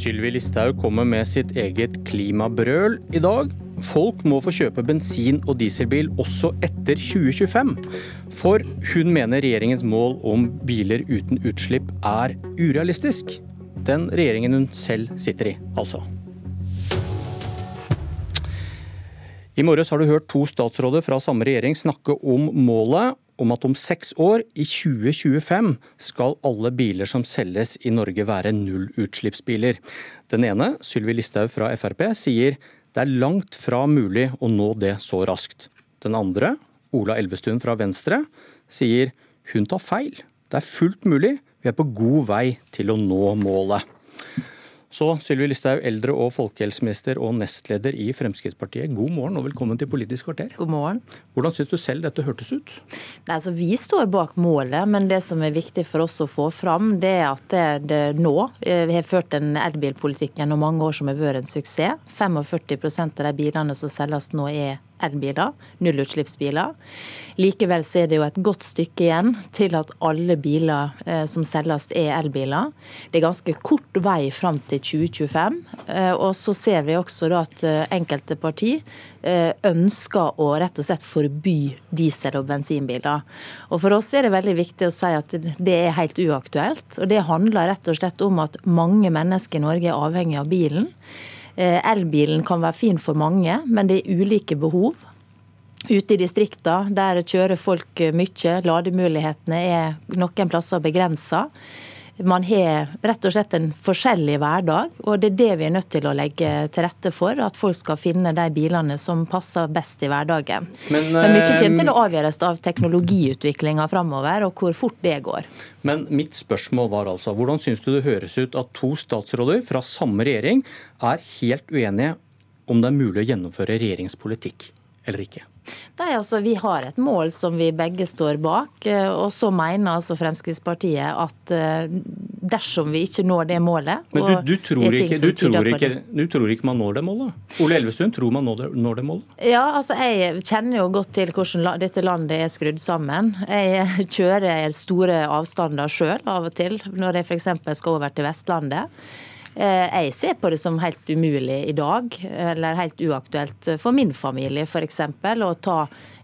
Sylvi Listhaug kommer med sitt eget klimabrøl i dag. Folk må få kjøpe bensin- og dieselbil også etter 2025. For hun mener regjeringens mål om biler uten utslipp er urealistisk. Den regjeringen hun selv sitter i, altså. I morges har du hørt to statsråder fra samme regjering snakke om målet om at om seks år, i 2025, skal alle biler som selges i Norge være nullutslippsbiler. Den ene, Sylvi Listhaug fra Frp, sier det er langt fra mulig å nå det så raskt. Den andre, Ola Elvestuen fra Venstre, sier hun tar feil. Det er fullt mulig, vi er på god vei til å nå målet. Så Sylvi Listhaug, eldre- og folkehelseminister og nestleder i Fremskrittspartiet, god morgen og velkommen til Politisk kvarter. God morgen. Hvordan syns du selv dette hørtes ut? Nei, altså, vi står bak målet, men det som er viktig for oss å få fram, det er at det, det nå eh, Vi har ført en elbilpolitikk gjennom mange år som har vært en suksess. 45% av de bilene som selges nå er elbiler, nullutslippsbiler. Likevel så er det jo et godt stykke igjen til at alle biler eh, som selges er elbiler. Det er ganske kort vei fram til 2025. Eh, og så ser vi også da at eh, enkelte parti ønsker å rett og slett forby diesel- og bensinbiler. Og For oss er det veldig viktig å si at det er helt uaktuelt. og Det handler rett og slett om at mange mennesker i Norge er avhengig av bilen. Eh, elbilen kan være fin for mange, men det er ulike behov. Ute i distriktene der kjører folk mye. Lademulighetene er noen plasser begrensa. Man har rett og slett en forskjellig hverdag, og det er det vi er nødt til å legge til rette for. At folk skal finne de bilene som passer best i hverdagen. Men, Men mye kommer til å eh, avgjøres av teknologiutviklinga framover, og hvor fort det går. Men mitt spørsmål var altså, hvordan syns du det høres ut at to statsråder fra samme regjering er helt uenige om det er mulig å gjennomføre regjeringspolitikk eller ikke? Nei, altså Vi har et mål som vi begge står bak. Eh, og så mener altså Fremskrittspartiet at eh, dersom vi ikke når det målet Men du, du, tror, ikke, du, tror, ikke, du tror, ikke, man når det målet? Ole Elvestuen, tror man når det, når det målet? Ja, altså Jeg kjenner jo godt til hvordan dette landet er skrudd sammen. Jeg kjører store avstander sjøl av og til, når jeg f.eks. skal over til Vestlandet. Eh, jeg ser på det som helt umulig i dag, eller helt uaktuelt for min familie f.eks. å ta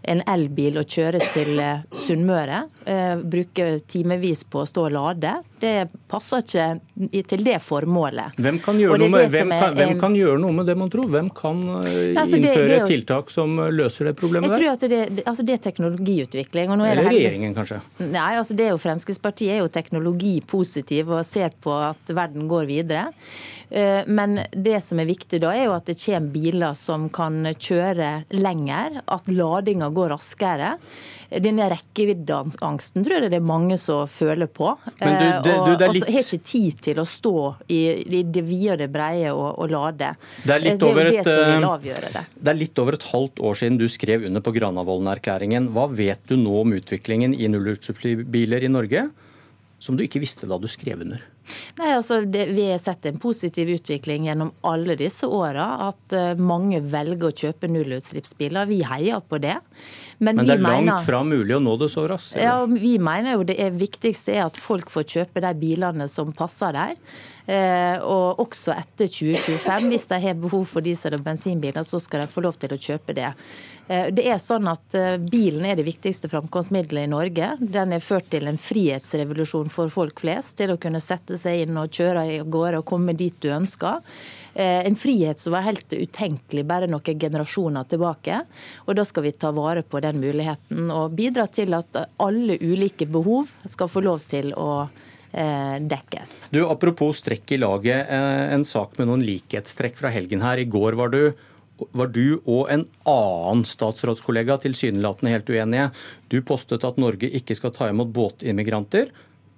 en elbil og kjøre til eh, Sunnmøre. Eh, bruke timevis på å stå og lade. Det passer ikke til det formålet. Hvem kan gjøre, noe med, hvem kan, hvem kan gjøre noe med det, man tror? Hvem kan altså innføre det, det tiltak som løser det problemet der? Jeg tror at det, altså det er teknologiutvikling. Eller regjeringen, kanskje? Nei, altså det er jo Fremskrittspartiet er jo teknologipositiv og ser på at verden går videre. Eh, men det som er viktig da, er jo at det kommer biler som kan kjøre lenger, at ladinga går raskere. Denne rekkeviddeangsten tror jeg det er mange som føler på. Men du, det, du, det og har ikke tid til å stå i, i det vide og det breie og, og lade. Det er, litt over et, det. det er litt over et halvt år siden du skrev under på Granavolden-erklæringen. Hva vet du nå om utviklingen i nullutslippsbiler i Norge, som du ikke visste da du skrev under? Nei, altså, det, Vi har sett en positiv utvikling gjennom alle disse åra. At uh, mange velger å kjøpe nullutslippsbiler. Vi heier på det. Men, Men det er langt mener, fra mulig å nå det så raskt? Ja, Vi mener jo det er viktigste er at folk får kjøpe de bilene som passer dem. Uh, og også etter 2025. Hvis de har behov for diesel- og bensinbiler, så skal de få lov til å kjøpe det. Uh, det er sånn at Bilen er det viktigste framkomstmiddelet i Norge. Den er ført til en frihetsrevolusjon for folk flest. til å kunne sette seg inn og kjøre i gårde og komme dit du ønsker. Eh, en frihet som var helt utenkelig bare noen generasjoner tilbake. Og Da skal vi ta vare på den muligheten og bidra til at alle ulike behov skal få lov til å eh, dekkes. Du, Apropos strekk i laget, eh, en sak med noen likhetstrekk fra helgen her. I går var du var du og en annen statsrådskollega tilsynelatende helt uenige. Du postet at Norge ikke skal ta imot båtimmigranter,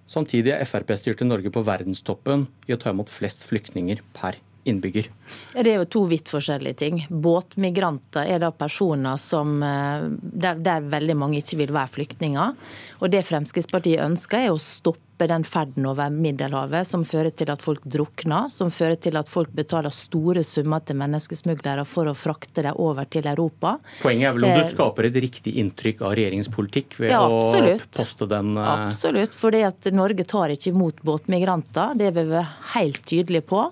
Samtidig er Frp-styrte Norge på verdenstoppen i å ta imot flest flyktninger per innbygger. Det er jo to vidt forskjellige ting. Båtmigranter er da personer som, eh, der, der, veldig mange ikke vil være flyktninger. Og Det Fremskrittspartiet ønsker, er å stoppe den ferden over Middelhavet som fører til at folk drukner, som fører til at folk betaler store summer til menneskesmuglere for å frakte dem over til Europa. Poenget er vel om du eh, skaper et riktig inntrykk av regjeringens politikk ved ja, å poste den uh... Absolutt. For Norge tar ikke imot båtmigranter. Det er vi helt tydelige på.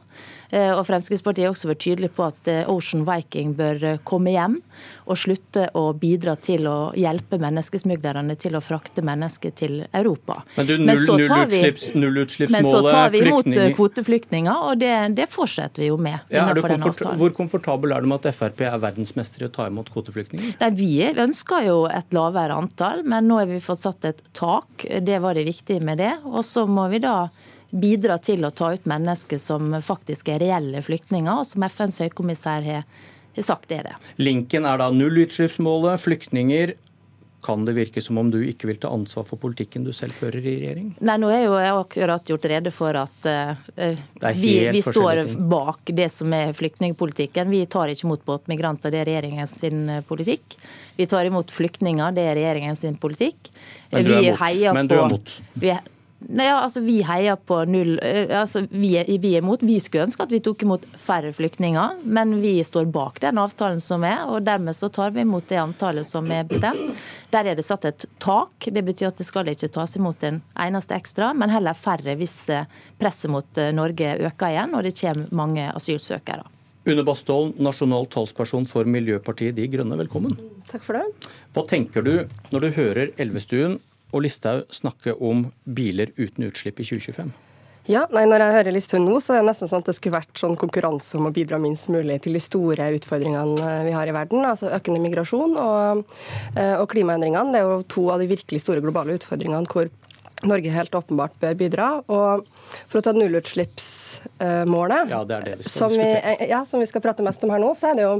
Eh, og Fremskrittspartiet har også vært tydelig på at eh, Ocean Viking bør eh, komme hjem og slutte å bidra til å hjelpe menneskesmuglerne til å frakte mennesker til Europa. Men, du, null, Men så tar vi imot kvoteflyktninger, og det, det, fortsetter vi jo med. Ja, komfort, hvor komfortabel er du med at Frp er verdensmester i å ta imot kvoteflyktninger? Nei, Vi ønsker jo et lavere antall, men nå har vi fått satt et tak. Det var det viktige med det. Og så må vi da bidra til å ta ut mennesker som faktisk er reelle flyktninger, og som FNs høykommissær har sagt er det. Linken er da nullutslippsmålet, flyktninger. Kan det virke som om du ikke vil ta ansvar for politikken du selv fører i regjering? Nei, nå er jo jeg akkurat gjort rede for at uh, vi, vi står bak det som er flyktningpolitikken. Vi tar ikke imot båtmigranter, det er regjeringens politikk. Vi tar imot flyktninger, det er regjeringens politikk. Men du er mot? Men du er mot. Vi, Nei, ja, altså Vi heier på null eh, altså vi er, vi er imot. Vi skulle ønske at vi tok imot færre flyktninger, men vi står bak den avtalen som er. og Dermed så tar vi imot det antallet som er bestemt. Der er det satt et tak. Det betyr at det skal ikke tas imot en eneste ekstra, men heller færre hvis eh, presset mot eh, Norge øker igjen og det kommer mange asylsøkere. Une Bastholm, nasjonal talsperson for Miljøpartiet De Grønne, velkommen. Takk for det. Hva tenker du når du hører Elvestuen og Listhaug snakke om biler uten utslipp i 2025? Ja, nei, Når jeg hører Listhaug nå, så er det nesten sånn at det skulle vært sånn konkurranse om å bidra minst mulig til de store utfordringene eh, vi har i verden. Altså økende migrasjon og, eh, og klimaendringene. Det er jo to av de virkelig store globale utfordringene hvor Norge helt åpenbart bør bidra. Og for å ta nullutslippsmålet, ja, det det som, vi, ja, som vi skal prate mest om her nå, så er det jo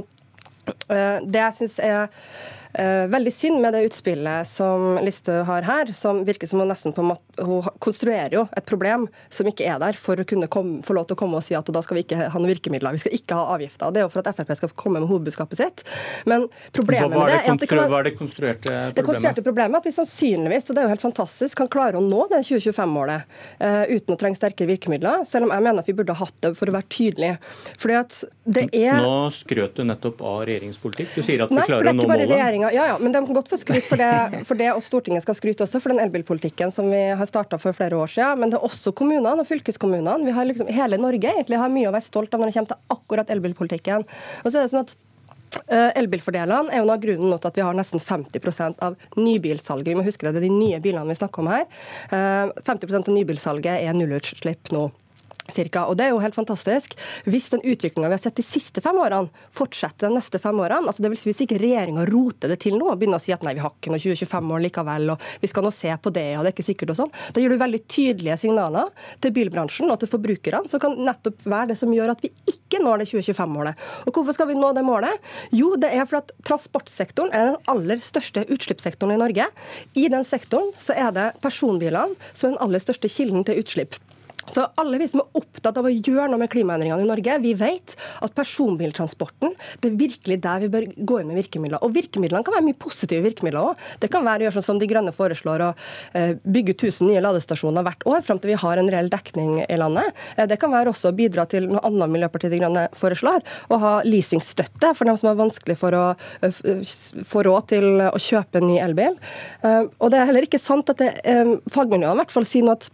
eh, det jeg syns er Eh, veldig synd med det utspillet som Listhaug har her, som virker som hun nesten på en måte, hun konstruerer jo et problem som ikke er der, for å kunne komme, få lov til å komme og si at da skal vi ikke ha noen virkemidler, vi skal ikke ha avgifter. Det er jo for at Frp skal komme med hovedbudskapet sitt. Men problemet med det, er at det kan være, Hva er det konstruerte problemet? Det konstruerte problemet at vi sannsynligvis, og det er jo helt fantastisk, kan klare å nå det 2025-målet uh, eh, uten å trenge sterkere virkemidler, selv om jeg mener at vi burde ha hatt det for å være tydelige. Fordi at det er... Nå skrøt du nettopp av regjeringspolitikk. Du sier at vi klarer å nå målet regjeringa. Ja, ja, men de kan godt få skryt for det, for det, og Stortinget skal skryte også for den elbilpolitikken som vi har starta for flere år siden. Men det er også kommunene og fylkeskommunene. Vi har liksom, hele Norge egentlig har mye å være stolt av når det kommer til akkurat elbilpolitikken. Og så er det sånn at Uh, elbilfordelene er jo noe av grunnen til at vi har nesten 50% av nybilsalget. Vi må huske det, det er de nye bilene vi snakker om her. Uh, 50% av nybilsalget er nullutslipp nå. Cirka. Og Det er jo helt fantastisk. Hvis den utviklinga vi har sett de siste fem årene, fortsetter de neste fem årene, altså det vil si hvis ikke regjeringa roter det til nå og begynner å si at nei, vi har ikke noe 2025-mål likevel, og vi skal nå se på det, og det er ikke sikkert og sånn, da gir du veldig tydelige signaler til bilbransjen og til forbrukerne, som kan nettopp være det som gjør at vi ikke når det 2025-målet. Og hvorfor skal vi nå det målet? Jo, det er fordi transportsektoren er den aller største utslippssektoren i Norge. I den sektoren så er det personbilene som er den aller største kilden til utslipp. Så alle vi som er opptatt av å gjøre noe med klimaendringene i Norge, vi vet at personbiltransporten det er virkelig der vi bør gå inn med virkemidler. Og virkemidlene kan være mye positive virkemidler òg. Det kan være å gjøre sånn som De Grønne foreslår, å eh, bygge 1000 nye ladestasjoner hvert år fram til vi har en reell dekning i landet. Eh, det kan være også å bidra til noe annet Miljøpartiet De Grønne foreslår, å ha leasingstøtte for dem som har vanskelig for å få råd til å kjøpe en ny elbil. Eh, og det er heller ikke sant at det, fagmiljøene i hvert fall sier noe at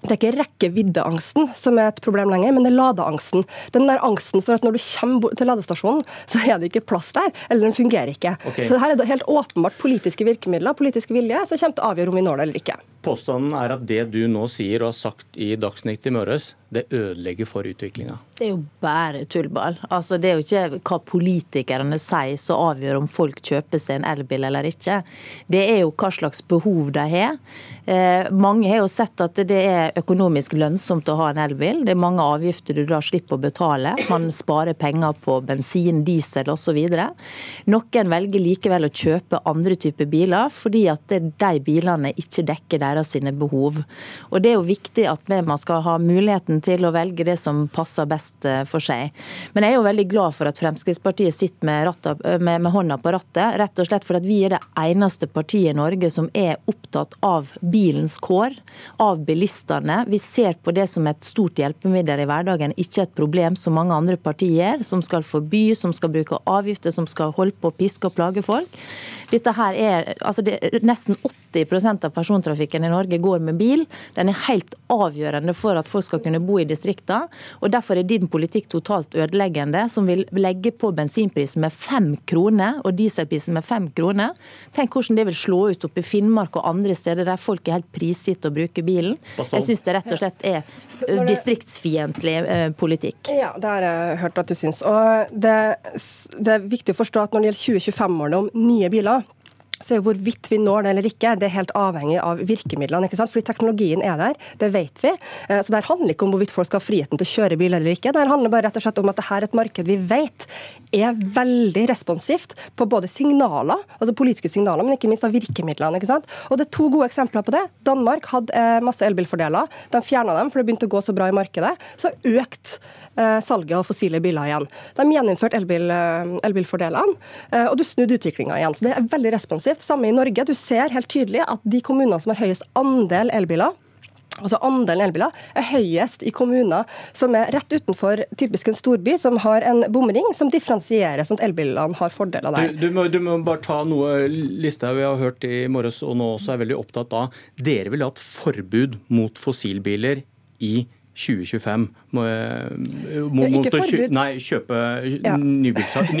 det er ikke rekkeviddeangsten som er et problem lenger, men det er ladeangsten. Den der angsten for at når du kommer til ladestasjonen, så er det ikke plass der, eller den fungerer ikke. Okay. Så her er det helt åpenbart politiske virkemidler, politisk vilje, som kommer til å avgjøre om vi når det eller ikke. Påstanden er at det du nå sier og har sagt i Dagsnytt i morges, det ødelegger for utviklinga. Det er jo bare tullball. Altså, det er jo ikke hva politikerne sier som avgjør om folk kjøper seg en elbil eller ikke. Det er jo hva slags behov de har. Eh, mange har jo sett at det er økonomisk lønnsomt å ha en elbil. Det er mange avgifter du da slipper å betale. Man sparer penger på bensin, diesel osv. Noen velger likevel å kjøpe andre typer biler fordi at de bilene ikke dekker deres sine behov. Og Det er jo viktig at man skal ha muligheten til å velge det som passer best eh, for seg. Men jeg er jo veldig glad for at Fremskrittspartiet sitter med, rattet, eh, med, med hånda på rattet. Rett og slett fordi vi er det eneste partiet i Norge som er opptatt av bilens kår, av bilistene. Vi ser på det som et stort hjelpemiddel i hverdagen, ikke et problem som mange andre partier, som skal forby, som skal bruke avgifter, som skal holde på å piske og plage folk. Dette her er, altså det nesten 80 80 av persontrafikken i Norge går med bil. Den er helt avgjørende for at folk skal kunne bo i distriktene. Og derfor er din politikk totalt ødeleggende, som vil legge på bensinprisen med fem kroner og dieselprisen med fem kroner. Tenk hvordan det vil slå ut oppe i Finnmark og andre steder der folk er helt prisgitt å bruke bilen. Jeg syns det rett og slett er distriktsfiendtlig eh, politikk. Ja, det har jeg hørt at du syns. Og det, det er viktig å forstå at når det gjelder 2025-målet om nye biler, så er hvorvidt vi når det eller ikke, det er helt avhengig av virkemidlene. ikke sant? Fordi teknologien er der, det vet vi. Eh, så det handler ikke om hvorvidt folk skal ha friheten til å kjøre bil eller ikke. Det handler bare rett og slett om at dette er et marked vi vet er veldig responsivt på både signaler, altså politiske signaler, men ikke minst av virkemidlene. ikke sant? Og det er to gode eksempler på det. Danmark hadde eh, masse elbilfordeler. De fjerna dem, for det begynte å gå så bra i markedet. Så økt eh, salget av fossile biler igjen. De gjeninnførte elbil, elbilfordelene, og du snudde utviklinga igjen. Så det er veldig responsivt massivt. Samme i Norge. Du ser helt tydelig at de kommunene som har høyest andel elbiler, Altså Andelen elbiler er høyest i kommuner som er rett utenfor typisk en storby, som har en bomring som differensierer sånn at elbilene har fordeler der. Du, du, må, du, må, bare ta noe Listhaug vi har hørt i morges og nå også er veldig opptatt av. Dere vil ha et forbud mot fossilbiler i 2025 må, må, ja, ikke forbud. Nei, kjøpe ja. nybilsalg.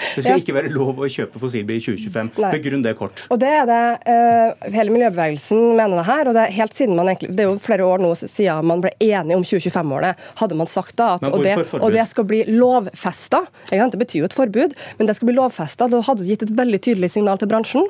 Det skal ikke være lov å kjøpe fossilbil i 2025. Nei. Begrunn det kort. Og det er det uh, Hele miljøbevegelsen mener det her. og Det er helt siden man egentlig, det er jo flere år nå siden man ble enige om 2025-målet. Hadde man sagt da at og det, og det, skal bli lovfesta. Det betyr jo et forbud, men det skal bli lovfesta. Da hadde du gitt et veldig tydelig signal til bransjen.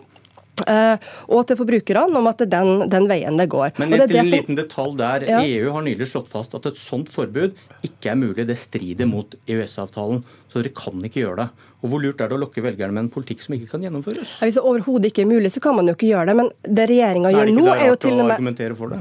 Uh, og til forbrukerne om at det er den, den veien det går. Men til en liten detalj der. Ja. EU har nylig slått fast at et sånt forbud ikke er mulig. Det strider mot EØS-avtalen. Så dere kan ikke gjøre det. Og Hvor lurt er det å lokke velgerne med en politikk som ikke kan gjennomføres? Ja, hvis det overhodet ikke er mulig, så kan man jo ikke gjøre det. Men det regjeringa gjør nå, er jo til og med å argumentere for det?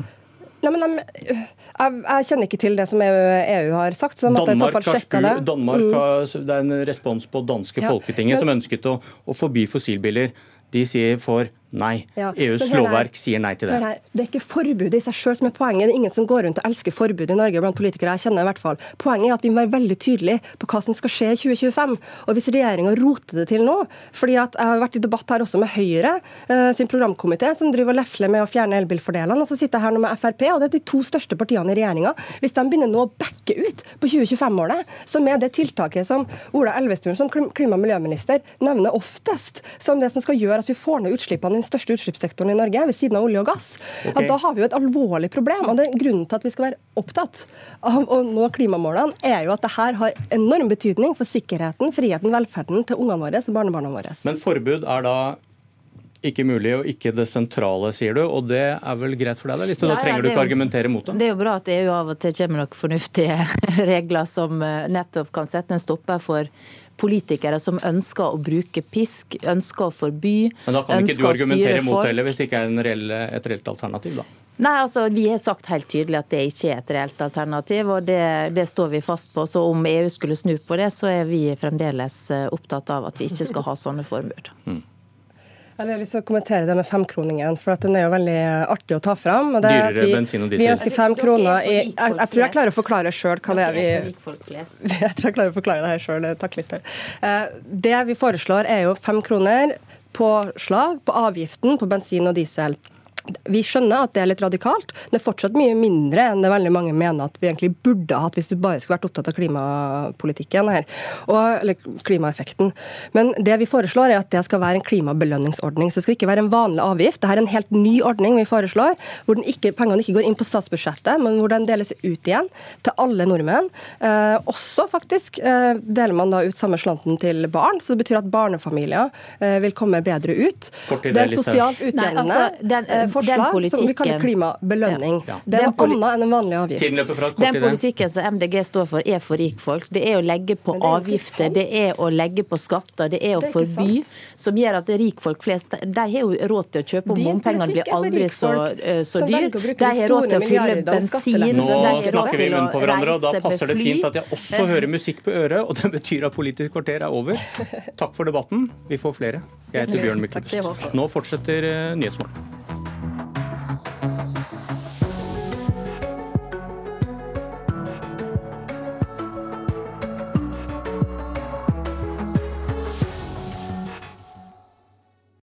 Nei, men jeg, jeg, kjenner ikke til det som EU, EU har sagt. så Danmark, har, det. Danmark mm. har, det er en respons på danske ja, Folketinget men, som ønsket å, å forby fossilbiler. De sier for Nei. Ja, EUs lovverk sier nei til det. Det er ikke forbudet i seg sjøl som er poenget. Det er ingen som går rundt og elsker forbud i Norge blant politikere. jeg kjenner i hvert fall. Poenget er at vi må være veldig tydelige på hva som skal skje i 2025. Og hvis regjeringa roter det til nå fordi at Jeg har vært i debatt her også med Høyre eh, sin programkomité, som driver og lefler med å fjerne elbilfordelene. Og så sitter jeg her nå med Frp, og det er de to største partiene i regjeringa. Hvis de begynner nå å backe ut på 2025-målet, som er det tiltaket som Ola Elvestuen som klima- og miljøminister nevner oftest som det som skal gjøre at vi får ned utslippene den største utslippssektoren i Norge, ved siden av olje og gass. Okay. da har vi jo et alvorlig problem. og det Grunnen til at vi skal være opptatt av å nå klimamålene, er jo at det her har enorm betydning for sikkerheten, friheten, velferden til ungene våre og barnebarna våre. Men forbud er da ikke mulig og ikke det sentrale, sier du. Og det er vel greit for deg? Da, Liste? Da trenger ja, du ikke argumentere mot det? Det er jo bra at EU av og til kommer noen fornuftige regler som eh, nettopp kan sette en stopper for politikere som ønsker å bruke pisk, ønsker å forby, Men da kan ikke du argumentere mot det heller, hvis det ikke er reell, et reelt alternativ, da? Nei, altså Vi har sagt helt tydelig at det ikke er et reelt alternativ, og det, det, står vi fast på. Så om EU skulle snu på det, så er vi fremdeles eh, opptatt av at vi ikke skal ha sånne forbud. Mm. Jeg har lyst til å kommentere det med femkroningen, for den er jo veldig artig å ta fram. Det, Dyrere vi, bensin og diesel. Vi ønsker fem kroner i jeg, jeg, tror jeg klarer å forklare sjøl hva det er vi Jeg tror jeg klarer å forklare det her sjøl. Takk, Listhaug. Eh, det vi foreslår, er jo fem kroner påslag på avgiften på bensin og diesel. Vi skjønner at det er litt radikalt. Det er fortsatt mye mindre enn det veldig mange mener at vi egentlig burde hatt hvis du bare skulle vært opptatt av klimapolitikken her, og, eller klimaeffekten. Men det vi foreslår er at det skal være en klimabelønningsordning. Så det skal ikke være en vanlig avgift. Dette er en helt ny ordning vi foreslår, hvor ikke, pengene ikke går inn på statsbudsjettet, men hvor den deles ut igjen til alle nordmenn. Eh, også faktisk eh, deler man da ut samme slanten til barn, så det betyr at barnefamilier eh, vil komme bedre ut. Det er sosialt utjevnende. Nei, altså, den, eh, forslag som vi kaller klimabelønning. Ja. Det er noe annet enn en vanlig avgift. Den politikken som MDG står for, er for rikfolk. Det er å legge på avgifter, det er å legge på skatter, det er å forby, som gjør at rikfolk flest de har jo råd til å kjøpe og bompengene blir aldri så, uh, så dyr. De har råd til å fylle bensin. Nå snakker vi munn på hverandre, og da passer det fint at jeg også hører musikk på øret, og det betyr at Politisk kvarter er over. Takk for debatten. Vi får flere. Jeg heter Bjørn Myklebust. Nå fortsetter eh, Nyhetsmorgen.